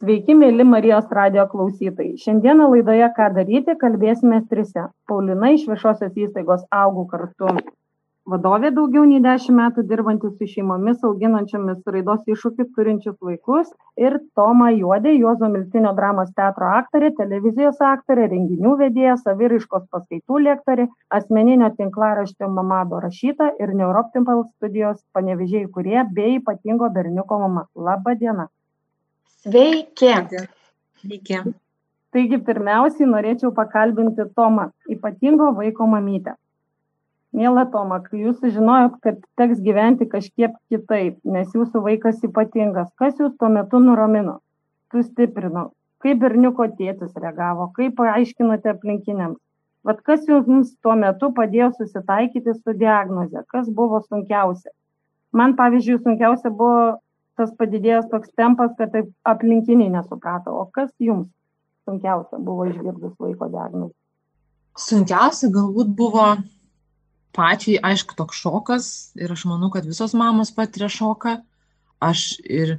Sveiki, mėly Marijos radio klausytojai. Šiandieną laidoje Ką daryti kalbėsime trise. Paulina iš viešosios įstaigos augų kartu vadovė daugiau nei dešimt metų dirbanti su šeimomis auginančiomis raidos iššūkius turinčius vaikus ir Toma Juodė, Juozo Miltinio dramos teatro aktorė, televizijos aktorė, renginių vedėja, saviraiškos paskaitų lektorė, asmeninio tinklaraštio mamado rašyta ir Neuroptimpal studijos panevežėjai kurie bei ypatingo berniuko mama. Labą dieną. Sveiki. Sveiki. Taigi pirmiausiai norėčiau pakalbinti Tomą, ypatingo vaiko mamytę. Miela toma kai jūs sužinojot kad teks gyventi kažkiek kitaip nes jūsų vaikas ypatingas kas jus tuo metu nuramino? Sustiprino. Kaip berniuko tėtis reagavo? Kaip paaiškinote aplinkiniams? Vat kas jums tuo metu padėjo susitaikyti su diagnoze? Kas buvo sunkiausia? Man pavyzdžiui sunkiausia buvo tas padidėjęs toks tempas kad taip aplinkiniai nesuprato o kas jums sunkiausia buvo išgirdus vaiko diagnozę sunkiausia galbūt buvo pačiai aišku toks šokas ir aš manau, kad visos mamos patiria šoką. Aš ir,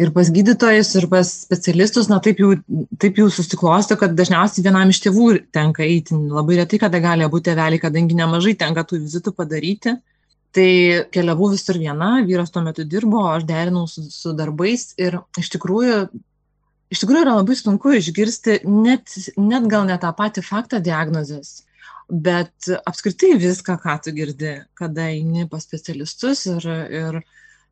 ir pas gydytojus, ir pas specialistus, na taip jau, taip jau susiklosto, kad dažniausiai vienam iš tėvų tenka eiti. Labai retai kada gali būti tėveliai, kadangi nemažai tenka tų vizitų padaryti. Tai keliavau visur viena, vyras tuo metu dirbo, aš derinau su, su darbais ir iš tikrųjų, iš tikrųjų yra labai sunku išgirsti net, net gal ne tą patį faktą diagnozės bet apskritai viską, ką tu girdi, kada eini pas specialistus ir, ir,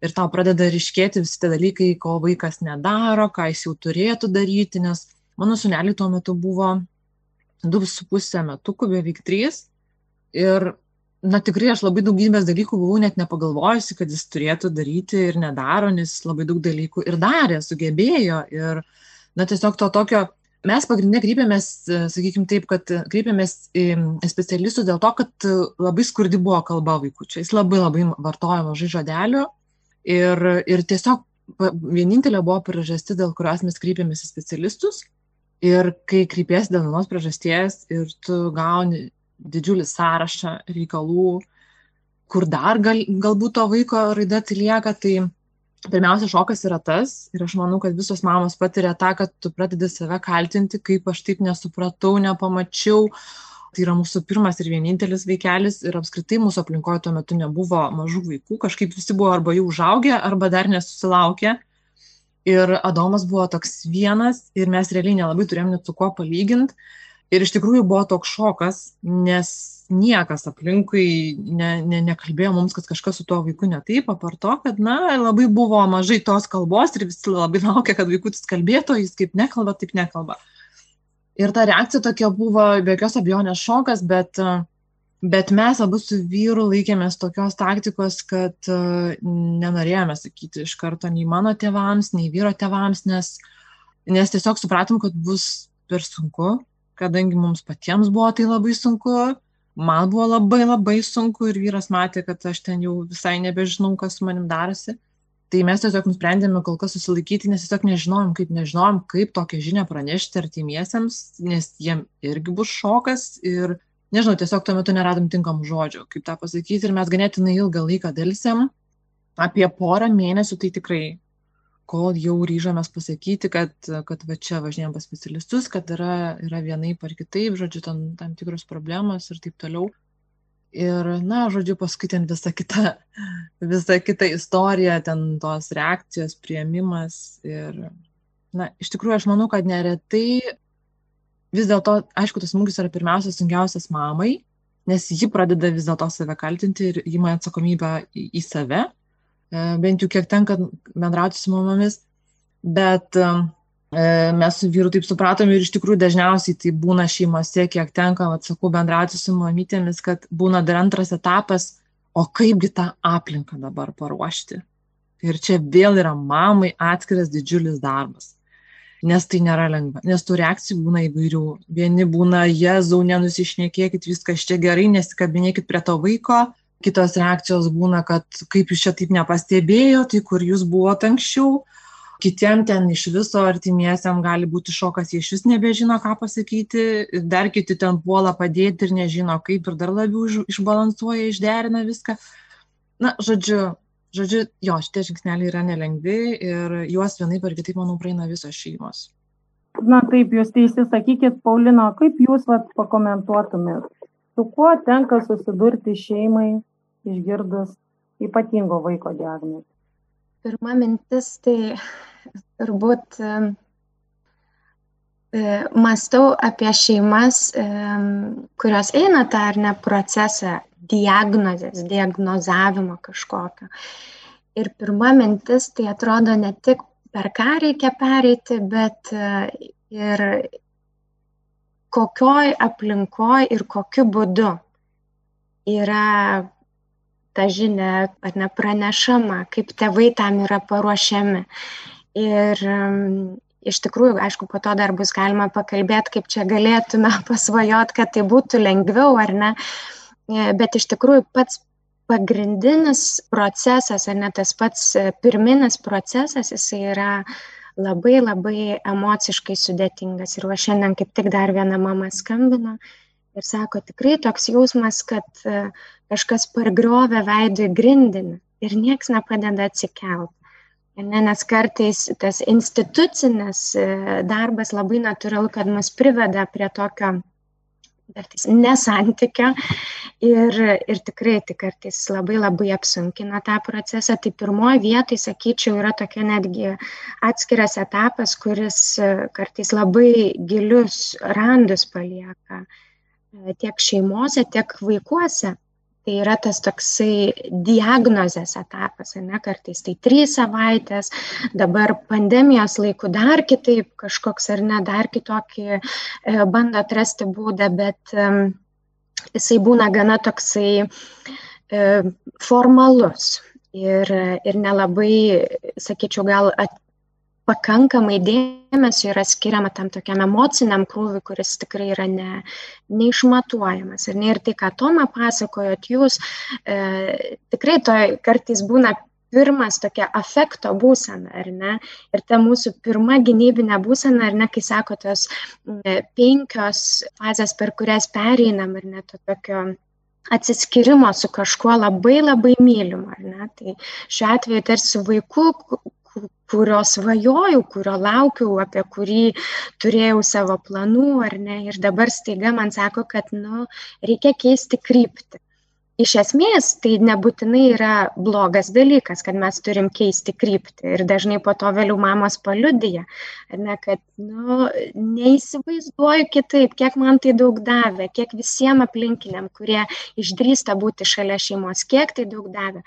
ir tau pradeda ryškėti visi tie dalykai, ko vaikas nedaro, ką jis jau turėtų daryti, nes mano suneliai tuo metu buvo 2,5 metukų, beveik 3. Ir, na tikrai aš labai daugybės dalykų buvau net nepagalvojusi, kad jis turėtų daryti ir nedaro, nes jis labai daug dalykų ir darė, sugebėjo. Ir, na tiesiog to tokio mes pagrinde kreipiamės sakykim taip kad kreipiamės į specialistus dėl to kad labai skurdi buvo kalba vaikučio jis labai labai vartojo mažai žodelių ir ir tiesiog vienintelė buvo priežastis dėl kurios mes kreipėmės į specialistus ir kai kreipiesi dėl vienos priežasties ir tu gauni didžiulį sąrašą reikalų kur dar gal, galbūt to vaiko raida atsilieka, tai pirmiausia šokas yra tas ir aš manau kad visos mamos patiria tą kad tu pradedi save kaltinti kaip aš taip nesupratau nepamačiau. Tai yra mūsų pirmas ir vienintelis vaikelis ir apskritai mūsų aplinkoj tuo metu nebuvo mažų vaikų kažkaip visi buvo arba jau užaugę arba dar nesusilaukę ir adomas buvo toks vienas ir mes realiai nelabai turėjom net su kuo palygint ir iš tikrųjų buvo toks šokas nes niekas aplinkui ne ne nekalbėjo mums kad kažkas su tuo vaiku ne taip apart to kad na labai buvo mažai tos kalbos ir visi labai laukė kad vaikutis kalbėtų o jis kaip nekalba taip nekalba. Ir ta reakcija tokia buvo be jokios abejonės šokas bet bet mes abu su vyru laikėmės tokios taktikos kad nenorėjome sakyti iš karto nei mano tėvams nei vyro tėvams nes nes tiesiog supratom kad bus per sunku kadangi mums patiems buvo tai labai sunku, man buvo labai labai sunku ir vyras matė, kad aš ten jau visai nebežinau, kas su manim darosi. Tai mes tiesiog nusprendėme kol kas susilaikyti, nes tiesiog nežinojom, kaip nežinojom, kaip tokią žinią pranešti artimiesiems, nes jiem irgi bus šokas ir, nežinau, tiesiog tuo metu neradom tinkamų žodžių, kaip tą pasakyti ir mes ganėtinai ilgą laiką dėlsiam, apie porą mėnesių tai tikrai kol jau ryžomės pasakyti, kad, kad va čia važinėjom pas specialistus, kad yra, yra vienaip ar kitaip, žodžiu, tam, tam tikros problemos ir taip toliau. Ir, na, žodžiu, paskui ten visa kita, visa kita istorija, ten tos reakcijos, prieimimas. Ir, na, iš tikrųjų, aš manau, kad neretai vis dėlto, aišku, tas smūgis yra pirmiausia sunkiausias mamai, nes ji pradeda vis dėlto save kaltinti ir įma atsakomybę į, į save bent jau kiek tenka bendrauti su mamomis, bet e, mes su vyru taip supratom ir iš tikrųjų dažniausiai tai būna šeimose, kiek tenka, atsakau, bendrauti su mamytėmis, kad būna dar antras etapas, o kaipgi tą aplinką dabar paruošti. Ir čia vėl yra mamai atskiras didžiulis darbas. Nes tai nėra lengva, nes tų reakcijų būna įvairių. Vieni būna, jezau, nenusišnekėkit, viskas čia gerai, nesikabinėkit prie to vaiko, kitos reakcijos būna kad kaip jūs čia taip nepastebėjot tai kur jūs buvot anksčiau. Kitiem ten iš viso artimiesiem gali būti šokas jie išvis nebežino ką pasakyti. Dar kiti ten puola padėti ir nežino kaip ir dar labiau iš išbalansuoja išderina viską. Na žodžiu žodžiu, jo, šitie žingsneliai yra nelengvi ir juos vienaip ar kitaip, manau, praeina visos šeimos. Na taip, jūs teisi, sakykit, Paulino, kaip jūs vat, pakomentuotumėt, su kuo tenka susidurti šeimai išgirdus ypatingo vaiko diagnozę? Pirma mintis tai turbūt E, mąstau apie šeimas, kurios eina tą ar ne procesą diagnozės, diagnozavimo kažkokio. Ir pirma mintis, tai atrodo ne tik per ką reikia pereiti, bet e, ir kokioj aplinkoj ir kokiu būdu yra ta žinia, ar nepranešama, kaip tėvai tam yra paruošiami. Ir, iš tikrųjų, aišku, po to dar bus galima pakalbėti, kaip čia galėtume pasvajot, kad tai būtų lengviau ar ne. E, bet iš tikrųjų pats pagrindinis procesas, ar ne tas pats pirminis procesas, jisai yra labai labai emociškai sudėtingas. Ir va šiandien kaip tik dar viena mama skambino ir sako, tikrai toks jausmas, kad e, kažkas pargriovė veidui grindinį ir nieks nepadeda atsikelt. Ne, nes kartais tas institucinis e, darbas labai natūralu, kad mus priveda prie tokio kartais nesantykio ir, ir tikrai tai kartais labai labai apsunkina tą procesą. Tai pirmoji vietoj, sakyčiau, yra tokia netgi atskiras etapas, kuris e, kartais labai gilius randus palieka e, tiek šeimose, tiek vaikuose tai yra tas toksai diagnozės etapas, ne, kartais tai trys savaitės, dabar pandemijos laiku dar kitaip kažkoks ar ne, dar kitokį e, bando atrasti būdą, bet jisai būna gana toksai e, formalus ir, ir nelabai, sakyčiau, gal at, pakankamai dėmesio yra skiriama tam tokiam emociniam krūviui, kuris tikrai yra ne, neišmatuojamas. Ir, ne, ir tai, ką Toma pasakojot, jūs e, tikrai to kartais būna pirmas tokia afekto būsena, ar ne? Ir ta mūsų pirma gynybinė būsena, ar ne, kai sako tos penkios fazės, per kurias pereinam, ar ne, to tokio atsiskirimo su kažkuo labai labai mylimu, ar ne? Tai šiuo atveju tarsi vaiku, kurio svajojau, kurio laukiau, apie kurį turėjau savo planų ar ne. Ir dabar staiga man sako, kad, nu, reikia keisti kryptį. Iš esmės, tai nebūtinai yra blogas dalykas, kad mes turim keisti kryptį. Ir dažnai po to vėliau mamos paliudyja, ne, kad, nu, neįsivaizduoju kitaip, kiek man tai daug davė, kiek visiems aplinkiniam, kurie išdrįsta būti šalia šeimos, kiek tai daug davė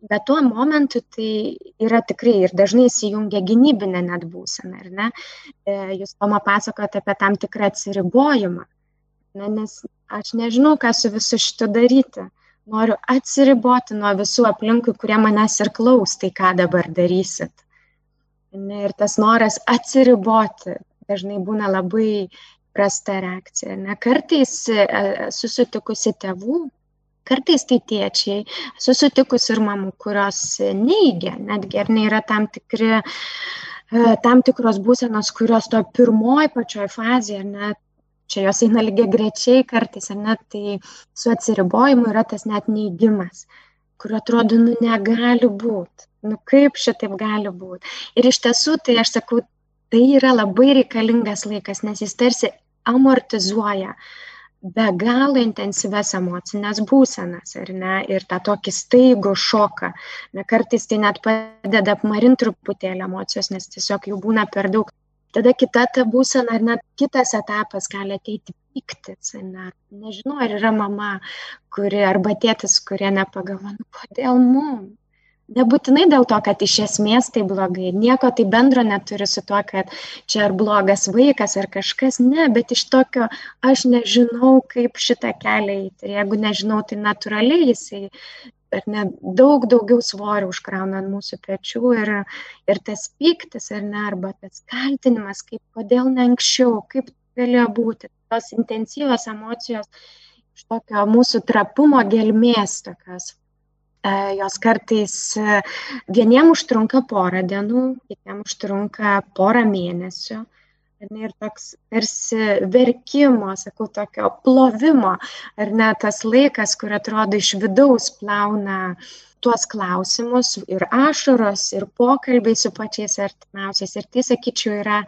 bet tuo momentu tai yra tikrai ir dažnai įsijungia gynybinė net būsena, ar ne? E, jūs Toma pasakojate apie tam tikrą atsiribojimą, ne, nes aš nežinau, ką su visu šitu daryti. Noriu atsiriboti nuo visų aplinkui, kurie manęs ir klaus, tai ką dabar darysit. Ne, ir tas noras atsiriboti dažnai būna labai prasta reakcija. Ne, kartais e, susitikusi tėvų, kartais tai tėčiai, susitikus ir mamų, kurios neigia, netgi ar nėra tam tikri e, tam tikros būsenos, kurios to pirmoji pačioj fazėje, net čia jos eina lygiai grečiai kartais, ar net tai su atsiribojimu yra tas net neįgymas, kur atrodo, nu negali būti, nu kaip šitaip gali būti. Ir iš tiesų, tai aš sakau, tai yra labai reikalingas laikas, nes jis tarsi amortizuoja uh, be galo intensyves emocines būsenas, ar ne, ir tą tokį staigų šoką. Na, kartais tai net padeda apmarinti truputėlį emocijos, nes tiesiog jų būna per daug. Tada kita ta būsena, ar net kitas etapas gali ateiti pyktis, ne, nežinau, ar yra mama, kuri, arba tėtis, kurie nepagalvo, nu, kodėl mums nebūtinai dėl to kad iš esmės tai blogai nieko tai bendro neturi su tuo kad čia ar blogas vaikas ar kažkas ne bet iš tokio aš nežinau kaip šitą kelią eiti. Ir jeigu nežinau tai natūraliai jisai ar ne daug daugiau svorio užkrauna ant mūsų pečių ir, ir tas pyktis ar ne, arba tas kaltinimas, kaip kodėl ne anksčiau, kaip galėjo būti, tos intensyvios emocijos iš tokio mūsų trapumo gelmės tokios jos kartais e, vieniem užtrunka porą dienų, kitiem užtrunka porą mėnesių. Ir toks tarsi verkimo, sakau, tokio plovimo, ar ne tas laikas, kur atrodo iš vidaus plauna tuos klausimus ir ašaros, ir pokalbiai su pačiais artimiausiais. Ir tai, sakyčiau, yra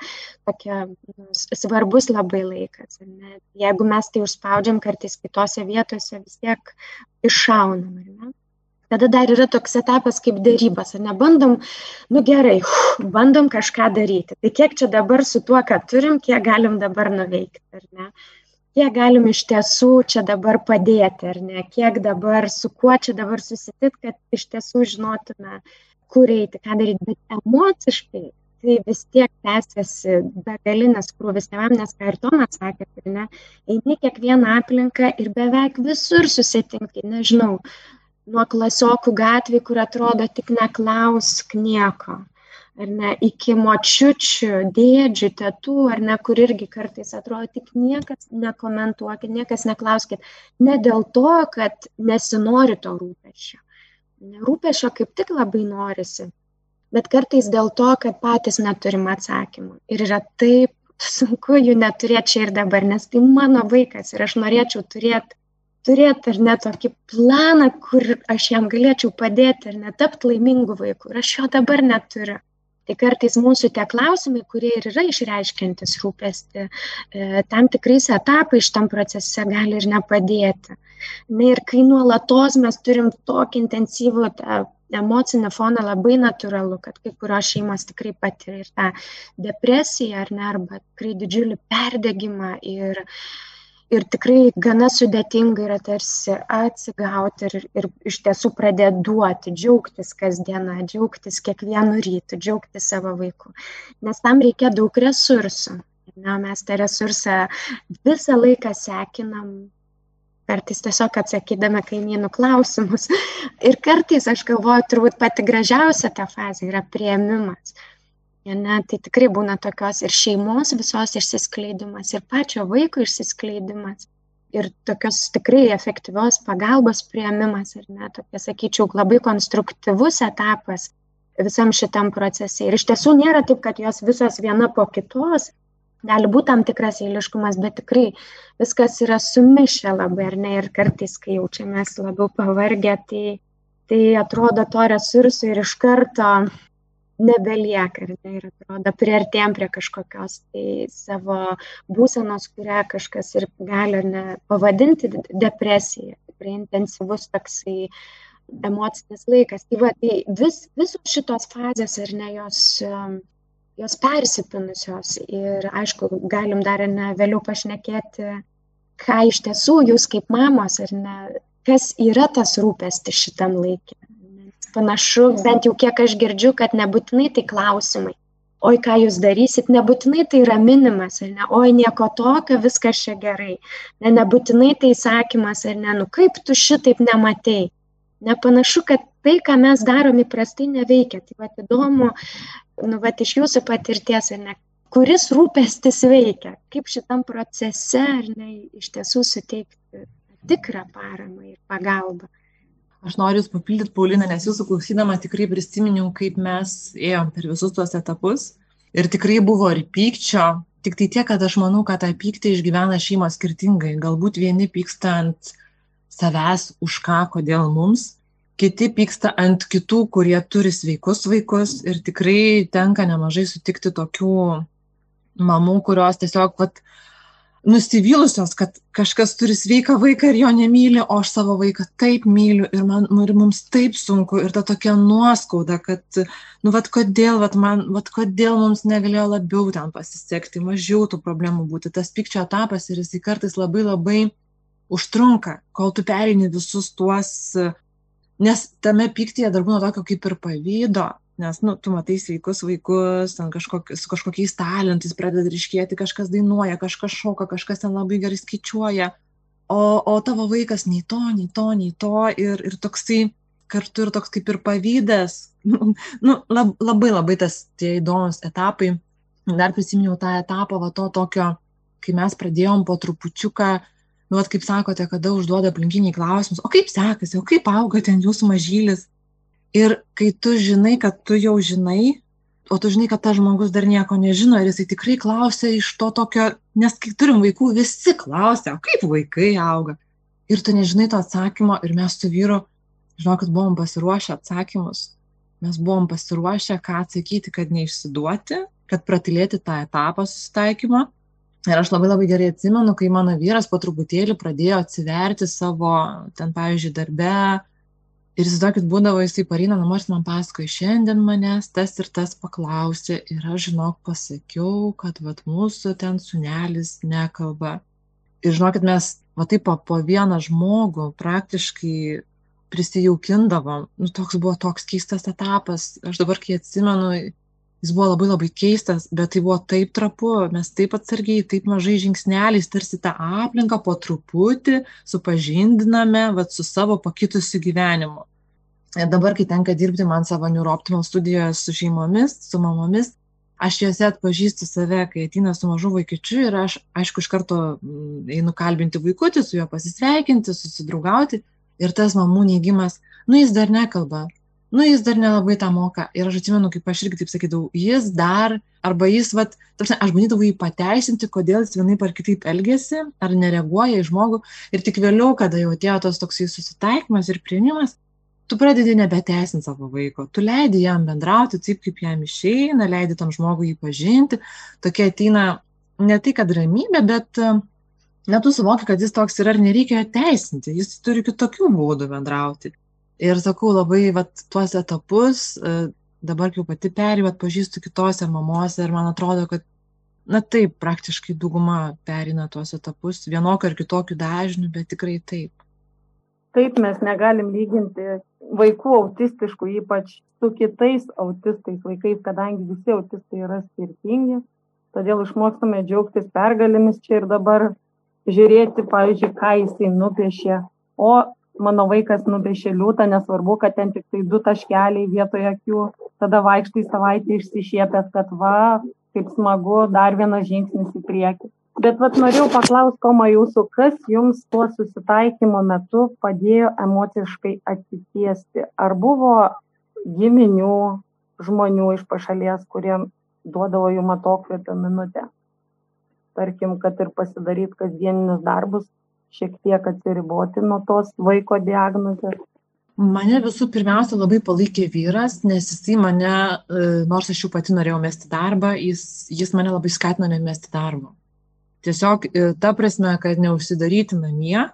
tokia nu, svarbus labai laikas. Jeigu mes tai užspaudžiam kartais kitose vietose, vis tiek iššaunam. Tada dar yra toks etapas kaip dėrybas, ar ne? Bandom, nu gerai, bandom kažką daryti. Tai kiek čia dabar su tuo, ką turim, kiek galim dabar nuveikti, ar ne? kiek galim iš tiesų čia dabar padėti, ar ne, kiek dabar, su kuo čia dabar susitikti, kad iš tiesų žinotume, kur eiti, ką daryti, bet emociškai tai vis tiek tęsiasi begalinis krūvis tėvam, nes ką ir Tomas sakė, tai ne, eini kiekvieną aplinką ir beveik visur susitinki, nežinau, nuo klasiokų gatvį, kur atrodo tik neklausk nieko ar ne, iki močiučių, dėdžių, tėtų, ar ne, kur irgi kartais atrodo, tik niekas nekomentuokit, niekas neklauskit. Ne dėl to, kad nesinori to rūpešio. Rūpešio kaip tik labai norisi, bet kartais dėl to, kad patys neturim atsakymų. Ir yra taip sunku jų neturėti čia ir dabar, nes tai mano vaikas ir aš norėčiau turėti turėti ar ne tokį planą, kur aš jam galėčiau padėti ir netapti laimingu vaiku. Ir aš jo dabar neturiu tai kartais mūsų tie klausimai, kurie ir yra išreiškiantis rūpesti, e, tam tikrais etapais šitam procese gali ir nepadėti. Na ir kai nuolatos mes turim tokį intensyvų tą emocinį foną, labai natūralu, kad kai kurios šeimos tikrai patiria ir tą depresiją ar ne, arba tikrai didžiulį perdegimą ir uh, ir tikrai gana sudėtinga yra tarsi atsigauti ir, ir iš tiesų pradėti duoti, džiaugtis kasdieną, džiaugtis kiekvienu rytu, džiaugtis savo vaiku. Nes tam reikia daug resursų. Na, mes tą resursą visą laiką sekinam, kartais tiesiog atsakydami kaimynų klausimus. Ir kartais, aš galvoju, turbūt pati gražiausia ta fazė yra prieimimas ane tai tikrai būna tokios ir šeimos visos išsiskleidimas ir pačio vaiko išsiskleidimas ir tokios tikrai efektyvios pagalbos priėmimas ir net tokia sakyčiau labai konstruktyvus etapas visam šitam procese. Ir iš tiesų nėra taip kad jos visos viena po kitos gali būti tam tikras eiliškumas bet tikrai viskas yra sumišę labai ar ne ir kartais kai jaučiamės labiau pavargę tai tai atrodo to resurso ir iš karto nebelieka ir tai ir atrodo priartėjom prie kažkokios tai savo būsenos, kurią kažkas ir gali ne pavadinti depresija, tikrai intensyvus toksai emocinis laikas. Tai, va, tai vis, visos šitos fazės ar ne jos, jos persipinusios ir aišku, galim dar ne vėliau pašnekėti, ką iš tiesų jūs kaip mamos ar ne, kas yra tas rūpestis šitam laikė panašu, bent jau kiek aš girdžiu, kad nebūtinai tai klausimai. Oi, ką jūs darysit, nebūtinai tai raminimas, ar ne, oi, nieko tokio, viskas čia gerai. Ne, nebūtinai tai sakymas, ar ne, nu kaip tu šitaip nematei. Nepanašu, kad tai, ką mes darom įprastai, neveikia. Tai va įdomu, nu va iš jūsų patirties, ar ne, kuris rūpestis veikia, kaip šitam procese, ar ne, iš tiesų suteikti tikrą paramą ir pagalbą. Aš noriu Jūs papildyti, Paulina, nes Jūsų klausydama tikrai prisiminiau, kaip mes ėjom per visus tuos etapus. Ir tikrai buvo ir pykčio, tik tai tiek, kad aš manau, kad tą pyktį išgyvena šeima skirtingai. Galbūt vieni pyksta ant savęs už ką, kodėl mums, kiti pyksta ant kitų, kurie turi sveikus vaikus. Ir tikrai tenka nemažai sutikti tokių mamų, kurios tiesiog, vat, nusivylusios, kad kažkas turi sveiką vaiką ir jo nemyli, o aš savo vaiką taip myliu ir, man, ir mums taip sunku ir ta tokia nuoskauda, kad, nu, vad kodėl, vad man, vad kodėl mums negalėjo labiau ten pasisekti, mažiau tų problemų būti. Tas pykčio etapas ir jisai kartais labai labai užtrunka, kol tu perini visus tuos, nes tame pyktyje dar būna tokio kaip ir pavydo, nes nu tu matai sveikus vaikus ten kažkok su kažkokiais talentais pradeda ryškėti kažkas dainuoja kažkas šoka kažkas ten labai gerai skaičiuoja. O o tavo vaikas nei to nei to nei to ir ir toksai kartu ir toks kaip ir pavydas. Nu lab, labai labai tas tie įdomus etapai. Dar prisiminiau tą etapą va to tokio kai mes pradėjom po trupučiuką nu vat kaip sakote kada užduoda aplinkiniai klausimus o kaip sekasi o kaip auga ten jūsų mažylis ir kai tu žinai kad tu jau žinai o tu žinai kad tas žmogus dar nieko nežino ir jisai tikrai klausia iš to tokio nes kai turim vaikų visi klausia kaip vaikai auga ir tu nežinai to atsakymo ir mes su vyru žinokit, buvom pasiruošę atsakymus. Mes buvom pasiruošę, ką atsakyti, kad neišsiduoti, kad pratilėti tą etapą susitaikymo. Ir aš labai labai gerai atsimenu, kai mano vyras po truputėlį pradėjo atsiverti savo, ten, pavyzdžiui, darbe. Ir įsivaizduokit, būdavo jisai pareina namo ir man pasakoja, šiandien manęs tas ir tas paklausė ir aš, žinok, pasakiau, kad vat, mūsų ten sunelis nekalba. Ir žinokit, mes va taip po, po vieną žmogų praktiškai prisijaukindavom. Nu, toks buvo toks keistas etapas. Aš dabar, kai atsimenu, jis buvo labai labai keistas, bet tai buvo taip trapu, mes taip atsargiai, taip mažai žingsneliais, tarsi tą aplinką po truputį supažindiname vat, su savo pakitusiu gyvenimu. Ir dabar, kai tenka dirbti man savo Neuroptimal studijoje su šeimomis, su mamomis, aš juose atpažįstu save, kai ateina su mažu vaikičiu ir aš, aišku, iš karto mm, einu kalbinti vaikutį, su juo pasisveikinti, susidraugauti, ir tas mamų neigimas, nu jis dar nekalba, nu jis dar nelabai tą moka. Ir aš atsimenu, kaip aš irgi taip sakydavau, jis dar, arba jis, vat, tarsi, aš bandydavau jį pateisinti, kodėl jis vienaip ar kitaip elgesi, ar nereaguoja į žmogų. Ir tik vėliau, kada jau atėjo tas toksai susitaikymas ir priėmimas, tu pradedi nebeteisinti savo vaiko, tu leidi jam bendrauti taip, kaip jam išeina, leidi tam žmogui jį pažinti, tokia ateina ne tai, kad ramybė, bet uh, net tu suvoki, kad jis toks yra ir nereikia teisinti, jis turi kitokių būdų bendrauti. Ir sakau, labai vat, tuos etapus, e, dabar jau pati perėjau, atpažįstu kitose mamose ir man atrodo, kad, na taip, praktiškai dauguma perina tuos etapus vienokiu ar kitokiu dažniu, bet tikrai taip. Taip, mes negalim lyginti vaikų autistiškų, ypač su kitais autistais vaikais, kadangi visi autistai yra skirtingi. Todėl išmokstame džiaugtis pergalėmis čia ir dabar žiūrėti, pavyzdžiui, ką jisai nupiešė. O mano vaikas nupiešė liūtą, nesvarbu, kad ten tik tai du taškeliai vietoje akių, tada vaikštai savaitę išsišiepęs, kad va, kaip smagu, dar vienas žingsnis į priekį. Bet vat norėjau paklausti, Toma, jūsų, kas jums tuo susitaikymo metu padėjo emociškai atsitiesti? Ar buvo giminių žmonių iš pašalies, kuriem duodavo jum atokvėpio minutę? tarkim, kad ir pasidaryti kasdieninius darbus, šiek tiek atsiriboti nuo tos vaiko diagnozės? Mane visų pirmiausia labai palaikė vyras, nes jisai mane, e, nors aš jau pati norėjau mesti darbą, jis, jis mane labai skatino nemesti darbo. Tiesiog e, ta prasme, kad neužsidaryti namie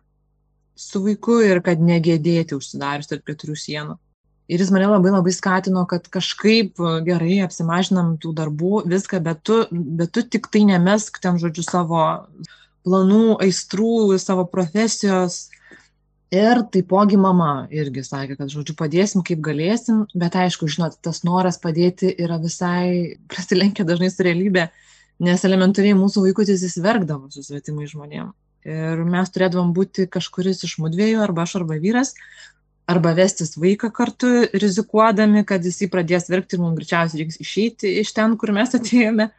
su vaiku ir kad negėdėti užsidarius tarp keturių sienų ir jis mane labai labai skatino, kad kažkaip e, gerai apsimažinam tų darbų, viską, bet tu, bet tu tik tai nemesk ten, žodžiu, savo planų, aistrų, savo profesijos. Ir taipogi mama irgi sakė, kad, žodžiu, padėsim kaip galėsim, bet aišku, žinot, tas noras padėti yra visai prasilenkia dažnai su realybė, nes elementariai mūsų vaikutis jis verkdavo su svetimai žmonėm. Ir mes turėdavom būti kažkuris iš mūdviejų, arba aš, arba vyras, arba vestis vaiką kartu, rizikuodami, kad jisai pradės verkti ir mums greičiausiai reiks išeiti iš ten, kur mes atėjome.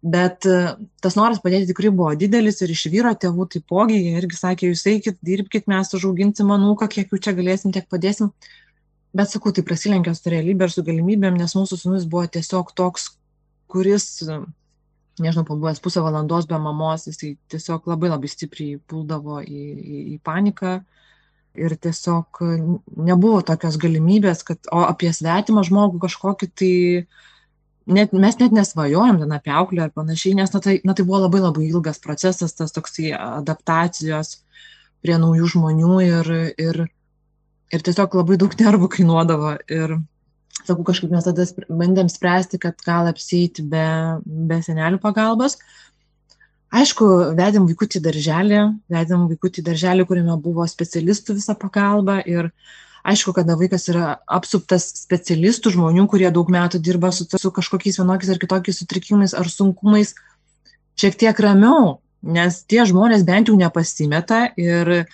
Bet e, tas noras padėti tikrai buvo didelis ir iš vyro tėvų taipogi, jie irgi sakė, jūs eikit, dirbkit, mes užauginsim anūką, kiek jų čia galėsim, tiek padėsim. Bet sakau, tai prasilenkia su realybė ir su galimybėm, nes mūsų sunus buvo tiesiog toks, kuris, nežinau, pabuvęs pusę valandos be mamos, jisai tiesiog labai labai stipriai puldavo į, į, į paniką. Ir tiesiog nebuvo tokios galimybės, kad, o apie svetimą žmogų kažkokį tai, net, mes net nesvajojom ten apie auklę ar panašiai, nes na, tai, na, tai buvo labai labai ilgas procesas, tas toksai adaptacijos prie naujų žmonių ir, ir, ir tiesiog labai daug nervų kainuodavo. Ir sakau, kažkaip mes tada bandėm spręsti, kad gal apsėti be, be senelių pagalbos, aišku vedėm vaikutį darželį vedėm vaikutį darželį kuriame buvo specialistų visa pagalba ir aišku kada vaikas yra apsuptas specialistų žmonių kurie daug metų dirba su, su kažkokiais vienokiais ar kitokiais sutrikimais ar sunkumais šiek tiek ramiau nes tie žmonės bent jau nepasimeta ir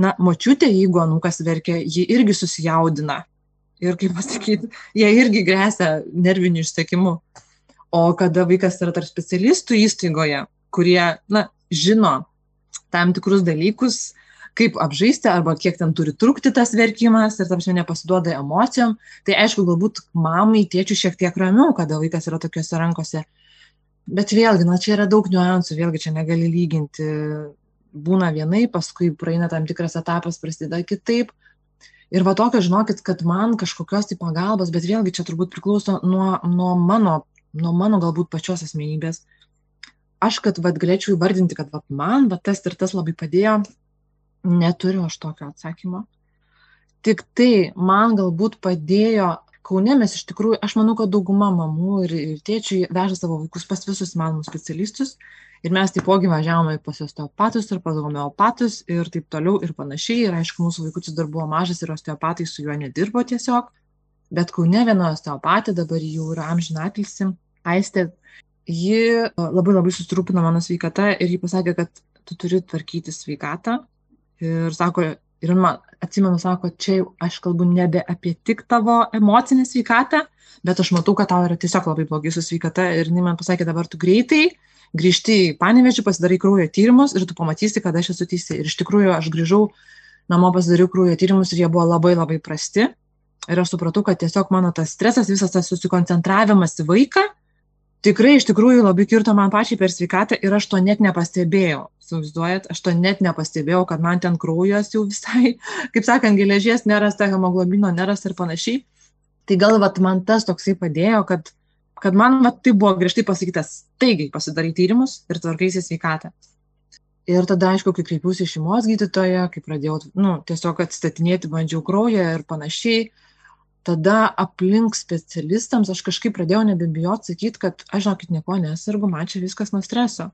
na močiutė jeigu anūkas verkia ji irgi susijaudina ir kaip pasakyti jai irgi grėsia nerviniu išsekimu o kada vaikas yra tarp specialistų įstaigoje kurie, na, žino tam tikrus dalykus, kaip apžaisti arba kiek ten turi trukti tas verkimas ir tam šiandien nepasiduoda emocijom, tai aišku, galbūt mamai, tėčiui šiek tiek ramiau, kada vaikas yra tokiuose rankose. Bet vėlgi, na, čia yra daug niuansų, vėlgi čia negali lyginti. Būna vienai, paskui praeina tam tikras etapas, prasideda kitaip. Ir va tokio, žinokit, kad man kažkokios tai pagalbos, bet vėlgi čia turbūt priklauso nuo, nuo, mano, nuo mano galbūt pačios asmenybės. Aš, kad vad galėčiau įvardinti, kad vat, man vat, tas ir tas labai padėjo, neturiu aš tokio atsakymo. Tik tai man galbūt padėjo Kaune mes iš tikrųjų, aš manau, kad dauguma mamų ir, ir tėčių veža savo vaikus pas visus įmanomus specialistus ir mes taipogi važiavome pas osteopatus ir pas homeopatus ir taip toliau ir panašiai. Ir aišku, mūsų vaikutis dar buvo mažas ir osteopatai su juo nedirbo tiesiog. Bet kaune viena osteopatė, dabar jau yra amžinatilsi, aistė, ji e, labai labai susirūpino mano sveikata ir ji pasakė, kad tu turi tvarkyti sveikatą. Ir sako, ir man atsimenu, sako, čia aš kalbu nebe apie tik tavo emocinę sveikatą, bet aš matau, kad tau yra tiesiog labai blogai su sveikata ir jinai man pasakė, dabar tu greitai grįžti į panevežį, pasidarai kraujo tyrimus ir tu pamatysi, kad aš esu teisė. Ir iš tikrųjų aš grįžau namo, pasidariau kraujo tyrimus ir jie buvo labai labai prasti. Ir aš supratau, kad tiesiog mano tas stresas, visas tas susikoncentravimas į vaiką, tikrai iš tikrųjų labai kirto man pačiai per sveikatą ir aš to net nepastebėjau. Suvaizduojat, aš to net nepastebėjau, kad man ten kraujas jau visai, kaip sakant, geležies nerasta, hemoglobino nerasta ir panašiai. Tai gal vat, man tas toksai padėjo, kad kad man va, tai buvo griežtai pasakytas, staigiai pasidarai tyrimus ir tvarkaisi sveikatą. Ir tada, aišku, kai kreipiausi į šeimos gydytoją, kai pradėjau, nu, tiesiog atstatinėti, bandžiau kraują ir panašiai, tada aplink specialistams aš kažkaip pradėjau nebebijoti sakyti, kad aš žinokit, nieko nesirgu, man čia viskas nuo streso.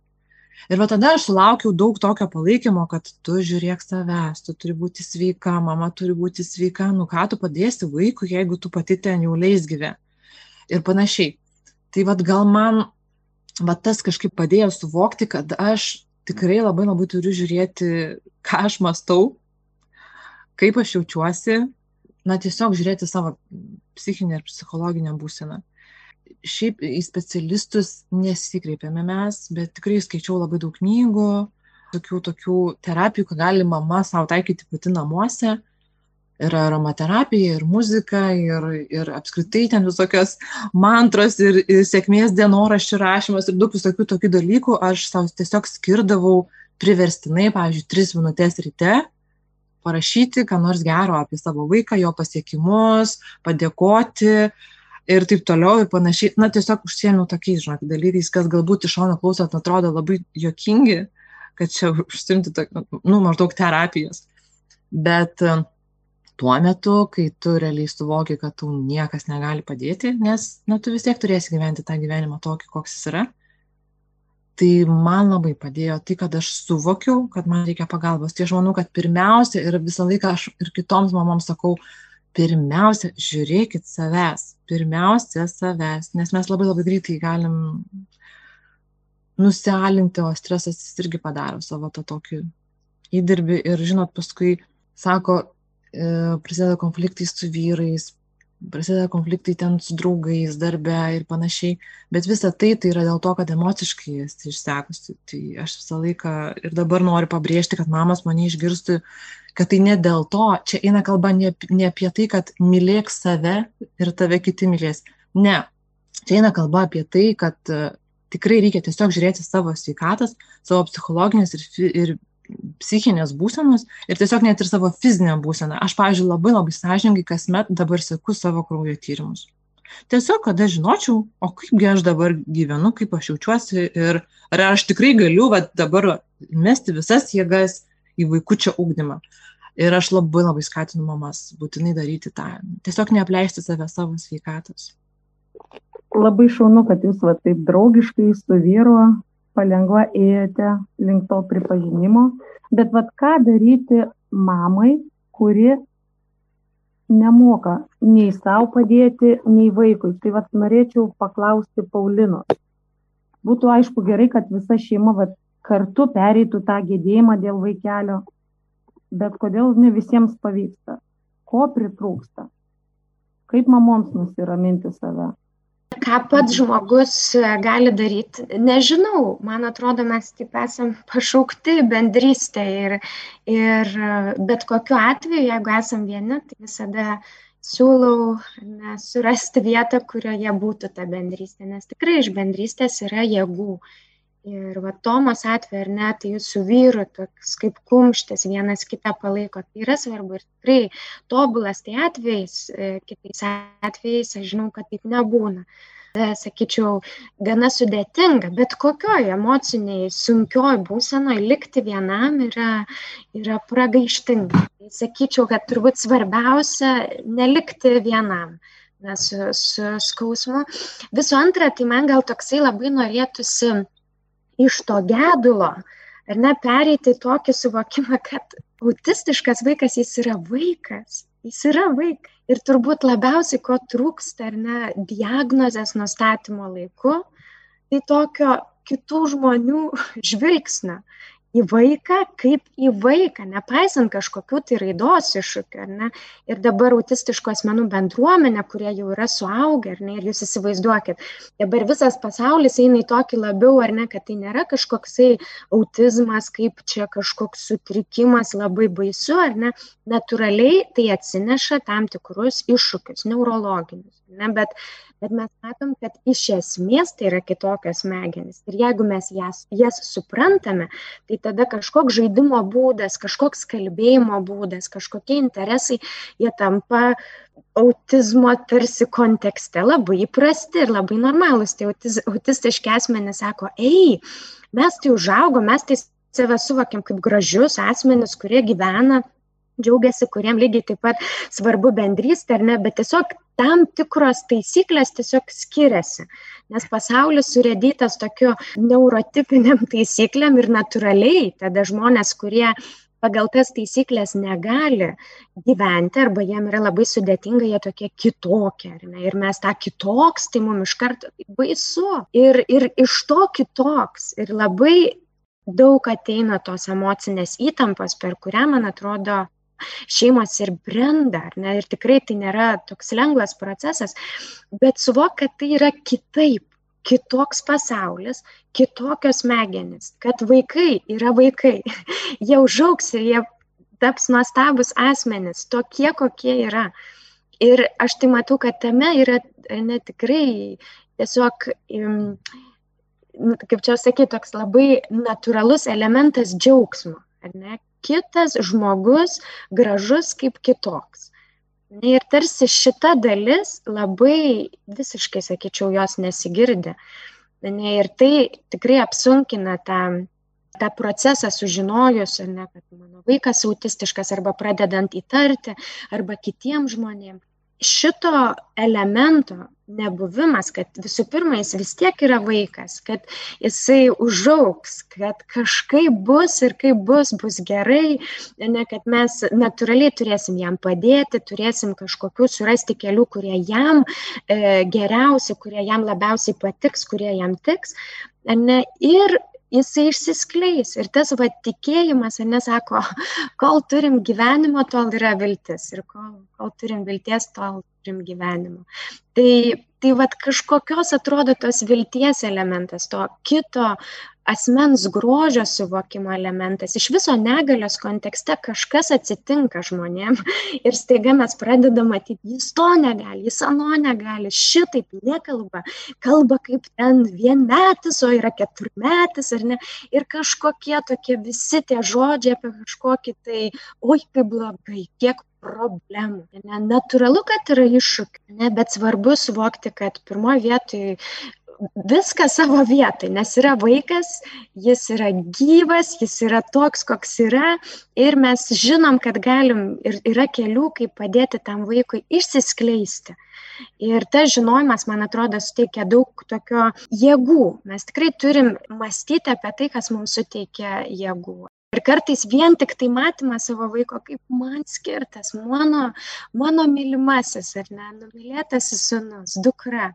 Ir va tada aš sulaukiau daug tokio palaikymo, kad tu žiūrėk savęs, tu turi būti sveika, mama turi būti sveika, nu ką tu padėsi vaikui, jeigu tu pati ten jau leis gyve. Ir panašiai tai vat gal man va tas kažkaip padėjo suvokti, kad aš tikrai labai labai turiu žiūrėti, ką aš mastau, kaip aš jaučiuosi, na tiesiog žiūrėti savo psichinę ir psichologinę būseną. Šiaip į specialistus nesikreipėme mes, bet tikrai skaičiau labai daug knygų, tokių, tokių terapijų, ką gali mama savo taikyti pati namuose ir aromaterapija, ir muzika, ir, ir apskritai ten visokios mantros, ir, ir sėkmės dienoraščių rašymas, ir daug visokių tokių dalykų aš savo tiesiog skirdavau priverstinai, pavyzdžiui, tris minutės ryte parašyti, ką nors gero apie savo vaiką, jo pasiekimus, padėkoti ir taip toliau ir panašiai. Na, tiesiog užsiemiau tokiais, žinok, dalykais, kas galbūt iš šono klausot atrodo labai jokingi, kad čia užsimti, nu, maždaug terapijos. Bet uh, tuo metu, kai tu realiai suvoki, kad tau niekas negali padėti, nes na, tu vis tiek turėsi gyventi tą gyvenimą tokį, koks jis yra. Tai man labai padėjo tai, kad aš suvokiau, kad man reikia pagalbos. Tai aš manau, kad pirmiausia ir visą laiką aš ir kitoms mamoms sakau, pirmiausia, žiūrėkit savęs, pirmiausia savęs, nes mes labai labai greitai galim nusialinti, o stresas jis irgi padaro savo tą tokį įdirbį ir, žinot, paskui sako, prasideda konfliktai su vyrais, prasideda konfliktai ten su draugais, darbe ir panašiai. Bet visa tai tai yra dėl to, kad emociškai esi išsekusi. Tai aš visą laiką ir dabar noriu pabrėžti, kad mamas mane išgirstų, kad tai ne dėl to, čia eina kalba ne, ne apie tai, kad mylėk save ir tave kiti mylės. Ne. Čia eina kalba apie tai, kad uh, tikrai reikia tiesiog žiūrėti savo sveikatas, savo psichologinės ir, ir psichinės būsenos ir tiesiog net ir savo fizinę būseną. Aš, pavyzdžiui, labai labai sąžininkai kasmet dabar seku savo kraujo tyrimus. Tiesiog, kad aš žinočiau, o kaipgi aš dabar gyvenu, kaip aš jaučiuosi ir ar aš tikrai galiu va, dabar mesti visas jėgas į vaikučio ūkdymą. Ir aš labai labai skatinu mamas būtinai daryti tą. Tiesiog neapleisti save savo sveikatos. Labai šaunu, kad jūs va taip draugiškai su vyru palengva ėjote link to pripažinimo, bet vad ką daryti mamai, kuri nemoka nei savo padėti, nei vaikui. Tai vad norėčiau paklausti Paulinos. Būtų aišku gerai, kad visa šeima vat, kartu pereitų tą gėdėjimą dėl vaikelio, bet kodėl ne visiems pavyksta? Ko pritrūksta? Kaip mamoms nusiraminti save? Ką pats žmogus e, gali daryti, nežinau, man atrodo, mes taip esam pašaukti bendrystę ir, ir e, bet kokiu atveju, jeigu esam vieni, tai visada siūlau ne, surasti vietą, kurioje būtų ta bendrystė, nes tikrai iš bendrystės yra jėgų. Ir va Tomos atveju, ar ne, tai jūs su vyru toks kaip kumštis vienas kitą palaiko. Tai yra svarbu ir tikrai tobulas tai atvejais, e, kitais atvejais aš žinau, kad taip nebūna. Sakyčiau, gana sudėtinga, bet kokioj emociniai sunkioj būsenoj likti vienam yra, yra pragaištinga. Tai sakyčiau, kad turbūt svarbiausia nelikti vienam na, su, su skausmu. Visų antra, tai man gal toksai labai norėtųsi iš to gedulo, ar ne, pereiti tokį suvokimą, kad autistiškas vaikas jis yra vaikas, jis yra vaikas. Ir turbūt labiausiai, ko trūksta, ar ne, diagnozės nustatymo laiku, tai tokio kitų žmonių žvilgsnio į vaiką kaip į vaiką, nepaisant kažkokių tai raidos iššūkių, ne? Ir dabar autistiškų asmenų bendruomenė, kurie jau yra suaugę, ne? Ir jūs įsivaizduokit, dabar visas pasaulis eina į tokį labiau, ar ne, kad tai nėra kažkoksai autizmas, kaip čia kažkoks sutrikimas labai baisu, ar ne? Natūraliai tai atsineša tam tikrus iššūkius, neurologinius, ne? Bet bet mes matom, kad iš esmės tai yra kitokios smegenys. Ir jeigu mes jas, jas suprantame, tai tada kažkoks žaidimo būdas, kažkoks kalbėjimo būdas, kažkokie interesai, jie tampa autizmo tarsi kontekste labai įprasti ir labai normalūs. Tai autiz, autistiški asmenys sako, ei, mes tai užaugom, mes tai save suvokiam kaip gražius asmenis, kurie gyvena džiaugiasi, kuriem lygiai taip pat svarbu bendrystė ar ne, bet tiesiog tam tikros taisyklės tiesiog skiriasi, nes pasaulis surėdytas tokiu neurotipiniam taisyklėm ir natūraliai tada žmonės, kurie pagal tas taisyklės negali gyventi arba jiem yra labai sudėtinga, jie tokie kitokie. Ir mes tą kitoks, tai mums iš karto baisu. Ir, ir iš to kitoks. Ir labai daug ateina tos emocinės įtampos, per kurią, man atrodo, šeimos ir brenda, ar ne, ir tikrai tai nėra toks lengvas procesas, bet suvok, kad tai yra kitaip, kitoks pasaulis, kitokios smegenys, kad vaikai yra vaikai, jie užauks ir jie taps nuostabus asmenys, tokie, kokie yra. Ir aš tai matau, kad tame yra ne tikrai tiesiog, kaip čia sakyti, toks labai natūralus elementas džiaugsmo, ar ne, kitas žmogus gražus kaip kitoks. Ir tarsi šita dalis labai visiškai, sakyčiau, jos nesigirdi. Ir tai tikrai apsunkina tą, tą procesą sužinojus, ne, kad mano vaikas autistiškas arba pradedant įtarti, arba kitiems žmonėms šito elemento nebuvimas, kad visų pirma jis vis tiek yra vaikas, kad jisai užauks, kad kažkaip bus ir kaip bus, bus gerai, ne, kad mes natūraliai turėsim jam padėti, turėsim kažkokių surasti kelių, kurie jam e, geriausi, kurie jam labiausiai patiks, kurie jam tiks. Ne, ir jisai išsiskleis. Ir tas va tikėjimas, nesako, kol turim gyvenimo, tol yra viltis. Ir kol, kol turim vilties, tol turim gyvenimo. Tai, tai va kažkokios atrodo tos vilties elementas, to kito asmens grožio suvokimo elementas. Iš viso negalios kontekste kažkas atsitinka žmonėm ir staiga mes pradedam matyti, jis to negali, jis ano negali, šitaip nekalba, kalba kaip ten vienmetis, o yra keturmetis ar ne. Ir kažkokie tokie visi tie žodžiai apie kažkokį tai, oi kaip blogai, kiek problemų. Ne, natūralu, kad yra iššūkių, ne, bet svarbu suvokti, kad pirmoje vietoje viską savo vietoj, nes yra vaikas, jis yra gyvas, jis yra toks, koks yra ir mes žinom, kad galim ir yra kelių, kaip padėti tam vaikui išsiskleisti. Ir tas žinojimas, man atrodo, suteikia daug tokio jėgų. Mes tikrai turim mąstyti apie tai, kas mums suteikia jėgų ir kartais vien tiktai matymas savo vaiko kaip man skirtas mano mano mylimasis ar ne numylėtasis sūnus dukra.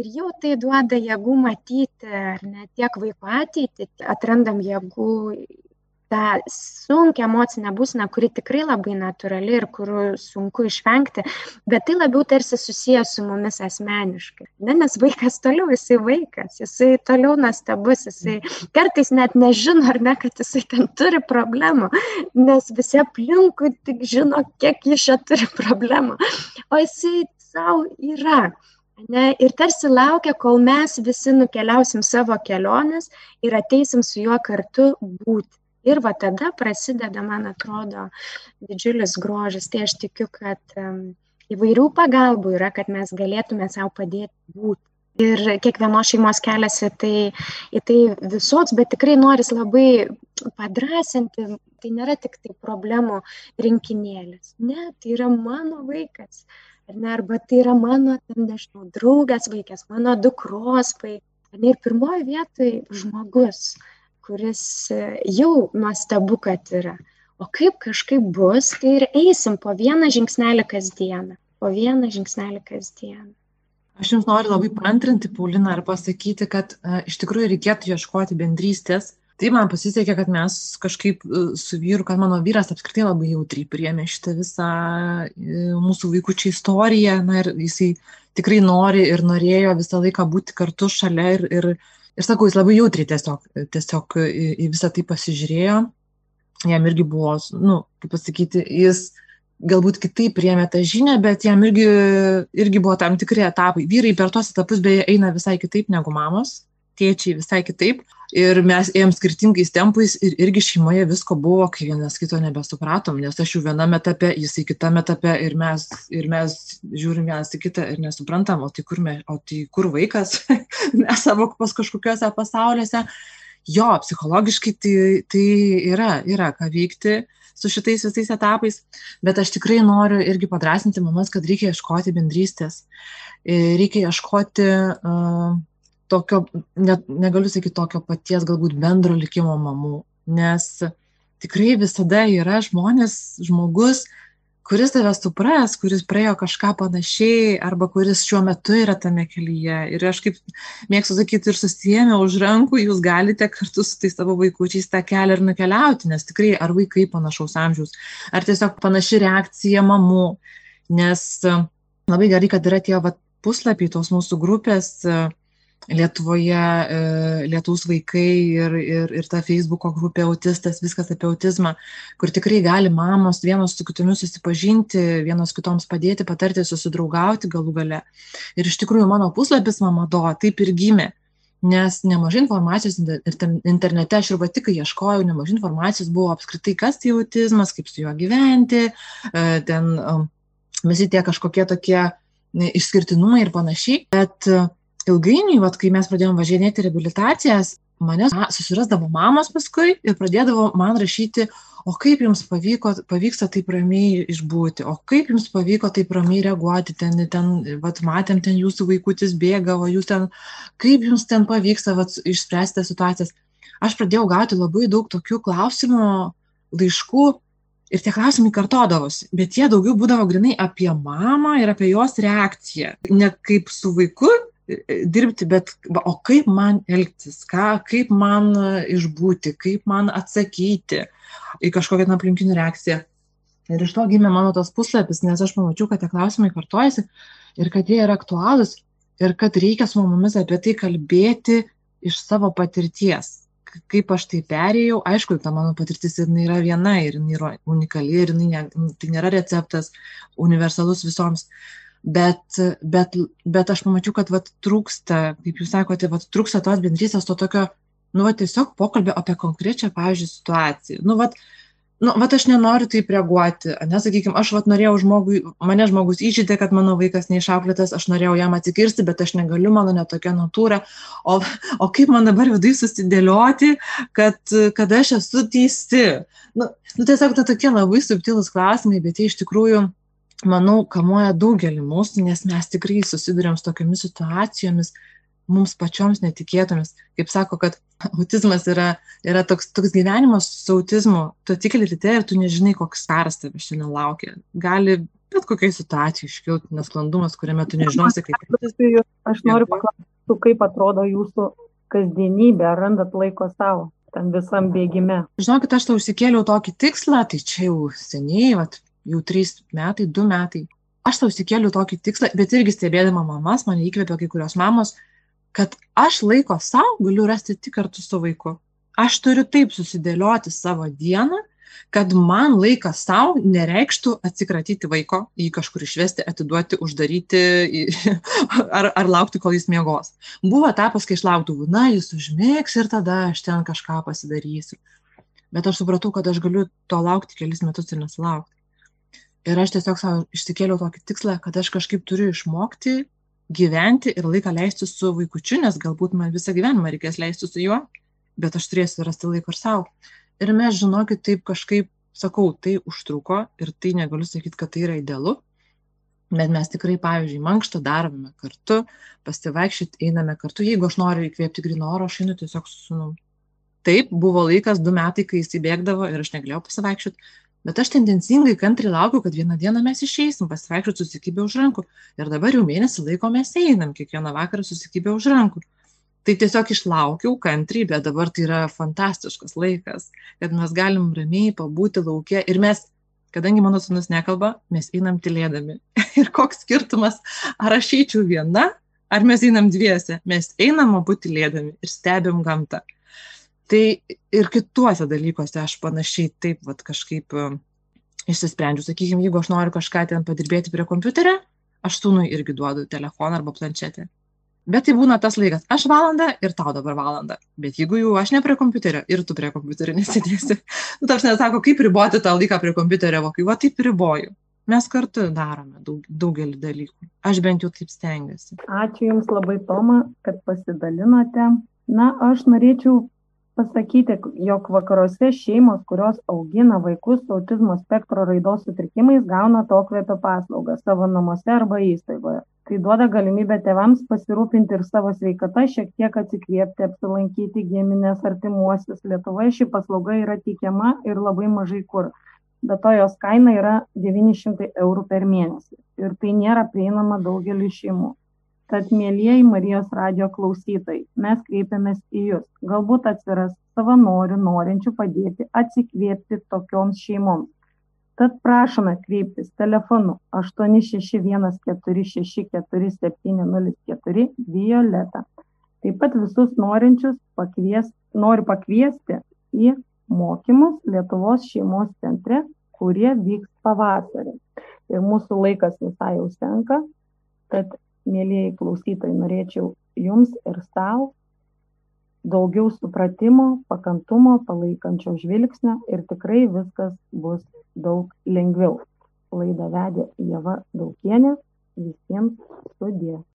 Ir jau tai duoda jėgų matyti ar ne tiek vaiko ateitį atrandam jėgų tą sunkią emocinę būseną, kuri tikrai labai natūrali ir kurių sunku išvengti, bet tai labiau tarsi susijęs su mumis asmeniškai. Ne, nes vaikas toliau, jisai vaikas, jisai toliau nuostabus, jisai kartais net nežino, ar ne, kad jisai ten turi problemų, nes visi aplinkui tik žino, kiek jis čia turi problemų, o jisai savo yra. Ne, ir tarsi laukia, kol mes visi nukeliausim savo keliones ir ateisim su juo kartu būti. Ir va tada prasideda, man atrodo, didžiulis grožis. Tai aš tikiu, kad įvairių pagalbų yra, kad mes galėtume savo padėti būti. Ir kiekvienos šeimos keliasi tai, į tai visoks, bet tikrai noris labai padrasinti, tai nėra tik tai problemų rinkinėlis. Ne, tai yra mano vaikas ar ne, arba tai yra mano, ten, nežinau, draugės vaikas, mano dukros vaikas. Ir pirmoji vietoj žmogus, kuris e, jau nuostabu, kad yra. O kaip kažkaip bus, tai ir eisim po vieną žingsnelį kasdieną. Po vieną žingsnelį kasdieną. Aš Jums noriu labai pantrinti, Paulina, ir pasakyti, kad uh, iš tikrųjų reikėtų ieškoti bendrystės tai man pasisekė, kad mes kažkaip e, su vyru, kad mano vyras apskritai labai jautriai priėmė šitą visą e, mūsų vaikųčių istoriją. Na ir jisai tikrai nori ir norėjo visą laiką būti kartu šalia ir, ir, ir sakau, jis labai jautriai tiesiog, tiesiog į, į visą tai pasižiūrėjo. Jam irgi buvo, nu, kaip pasakyti, jis galbūt kitaip priėmė tą žinią, bet jam irgi, irgi buvo tam tikri etapai. Vyrai per tuos etapus beje eina visai kitaip negu mamos tėčiai visai kitaip. Ir mes ėjom skirtingais tempais ir irgi šeimoje visko buvo, kai vienas kito nebesupratom, nes aš jau viename etape, jisai kitame etape ir mes, ir mes žiūrim vienas į kitą ir nesuprantam, o tai kur, me, o tai kur vaikas, mes savo pas kažkokiuose pasauliuose. Jo, psichologiškai tai, tai yra, yra ką veikti su šitais visais etapais, bet aš tikrai noriu irgi padrasinti mamas, kad reikia ieškoti bendrystės, reikia ieškoti uh, tokio, ne, negaliu sakyti tokio paties galbūt bendro likimo mamų, nes tikrai visada yra žmonės, žmogus, kuris tave supras, kuris praėjo kažką panašiai arba kuris šiuo metu yra tame kelyje. Ir aš kaip mėgstu sakyti ir susijęmę už rankų, jūs galite kartu su tais savo vaikučiais tą kelią ir nukeliauti, nes tikrai ar vaikai panašaus amžiaus, ar tiesiog panaši reakcija mamų, nes labai gerai, kad yra tie vat, puslapiai tos mūsų grupės, Lietuvoje e, Lietuvos vaikai ir, ir, ir ta Facebook'o grupė autistas, viskas apie autizmą, kur tikrai gali mamos vienos su kitomis susipažinti, vienos kitoms padėti, patarti, susidraugauti galų gale. Ir iš tikrųjų mano puslapis Mamado taip ir gimė, nes nemažai informacijos internete, aš ir pati, kai ieškojau, nemažai informacijos buvo apskritai, kas tai autizmas, kaip su juo gyventi, e, ten e, visi tie kažkokie tokie išskirtinumai ir panašiai, bet ilgainiui, vat, kai mes pradėjome važinėti reabilitacijas, mane susirasdavo mamos paskui ir pradėdavo man rašyti, o kaip jums pavyko, pavyksta taip ramiai išbūti, o kaip jums pavyko taip ramiai reaguoti, ten, ten vat, matėm, ten jūsų vaikutis bėga, o jūs ten, kaip jums ten pavyksta vat, išspręsti situacijas. Aš pradėjau gauti labai daug tokių klausimų, laiškų ir tie klausimai kartodavosi, bet jie daugiau būdavo grinai apie mamą ir apie jos reakciją. Ne kaip su vaiku, dirbti, bet o kaip man elgtis, ką, kaip man e, išbūti, kaip man atsakyti į kažkokią aplinkinių reakciją. Ir iš to gimė mano tas puslapis, nes aš pamačiau, kad tie klausimai kartojasi ir kad jie yra aktualūs ir kad reikia su mamomis apie tai kalbėti iš savo patirties. Kaip aš tai perėjau, aišku, ta mano patirtis ir yra viena ir jinai yra unikali ir jinai ne, tai nėra receptas universalus visoms. Uh, bet, bet, bet aš pamačiau, kad vat, trūksta, kaip jūs sakote, vat, trūksta tos bendrystės, to tokio, nu, vat, tiesiog pokalbio apie konkrečią, pavyzdžiui, situaciją. Nu, vat, nu, vat aš nenoriu taip reaguoti, nesakykime, aš vat norėjau žmogui, mane žmogus įžydė, kad mano vaikas neišauklėtas, aš norėjau jam atsikirsti, bet aš negaliu, mano netokia natūra, o, o kaip man dabar vidai susidėlioti, kad, kad aš esu teisi. Nu, nu tiesiog tai tokie labai subtilūs klausimai, bet jie iš tikrųjų manau, kamuoja daugelį mūsų, nes mes tikrai susidurėm su tokiamis situacijomis, mums pačioms netikėtomis. Kaip sako, kad autizmas yra, yra toks, toks gyvenimas su autizmu, tu atikeli ryte ir tu nežinai, koks karas tave šiandien laukia. Gali bet kokiai situacijai iškilti nesklandumas, kuriame tu nežinosi, kaip. Aš noriu paklausti, kaip atrodo jūsų kasdienybė, ar randat laiko savo tam visam bėgime? Žinokit, aš tau užsikėliau tokį tikslą, tai čia jau seniai, vat, jau trys metai, du metai. Aš tau įsikėliau tokį tikslą, bet irgi stebėdama mamas, mane įkvėpė kai kurios mamos, kad aš laiko savo galiu rasti tik kartu su vaiku. Aš turiu taip susidėlioti savo dieną, kad man laikas savo nereikštų atsikratyti vaiko, jį kažkur išvesti, atiduoti, uždaryti ar, ar laukti, kol jis miegos. Buvo etapas, kai išlaukdavau, na, jis užmėgs ir tada aš ten kažką pasidarysiu. Bet aš supratau, kad aš galiu to laukti kelis metus ir nesulaukti. Ir aš tiesiog savo išsikėliau tokį tikslą, kad aš kažkaip turiu išmokti gyventi ir laiką leisti su vaikučiu, nes galbūt man visą gyvenimą reikės leisti su juo, bet aš turėsiu rasti laiko ir savo. Ir mes, žinokit, taip kažkaip, sakau, tai užtruko ir tai negaliu sakyti, kad tai yra idealu, bet mes tikrai, pavyzdžiui, mankštą darome kartu, pasivaikščioti einame kartu, jeigu aš noriu įkvėpti grino oro, aš einu tiesiog su sunum. Taip, buvo laikas, du metai, kai jis įbėgdavo ir aš negalėjau pasivaikščioti, bet aš tendencingai kantriai laukiu, kad vieną dieną mes išeisim, pasivaikščioti susikibę už rankų. Ir dabar jau mėnesį laiko mes einam, kiekvieną vakarą susikibę už rankų tai tiesiog išlaukiau kantriai, bet dabar tai yra fantastiškas laikas, kad mes galim ramiai pabūti laukia ir mes, kadangi mano sunus nekalba, mes einam tylėdami. ir koks skirtumas, ar aš eičiau viena, ar mes einam dviese, mes einam abu tylėdami ir stebim gamtą. Tai ir kituose dalykuose aš panašiai taip vat, kažkaip išsisprendžiu. Sakykime, jeigu aš noriu kažką ten padirbėti prie kompiuterio, aš sūnui irgi duodu telefoną arba planšetę. Bet tai būna tas laikas aš valandą ir tau dabar valandą. Bet jeigu jau aš ne prie kompiuterio ir tu prie kompiuterio nesėdėsi nu ta prasme sako kaip riboti tą laiką prie kompiuterio va kai va taip riboju. Mes kartu darome daug daugelį dalykų. Aš bent jau taip stengiuosi. Ačiū jums labai toma kad pasidalinote. Na aš norėčiau pasakyti jog vakaruose šeimos kurios augina vaikus su autizmo spektro raidos sutrikimais gauna atokvėpio paslaugą savo namuose arba įstaigoje. Tai duoda galimybę tėvams pasirūpinti ir savo sveikata šiek tiek atsikvėpti apsilankyti gimines artimuosius. Lietuvoje ši paslauga yra teikiama ir labai mažai kur. Be to jos kaina yra devyni šimtai eurų per mėnesį. Ir tai nėra prieinama daugeliui šeimų tad mielieji marijos radijo klausytojai mes kreipiamės į jus galbūt atsiras savanorių norinčių padėti atsikvėpti tokioms šeimoms. Tad prašome kreiptis telefonu aštuoni šeši vienas keturi šeši keturi septyni nulis keturi violeta. Taip pat visus norinčius pakvies noriu pakviesti į mokymus lietuvos šeimos centre kurie vyks pavasarį. Ir mūsų laikas visai jau senka tad mielieji klausytojai norėčiau jums ir sau daugiau supratimo pakantumo palaikančio žvilgsnio ir tikrai viskas bus daug lengviau. Laidą vedė ieva daukienė visiems sudie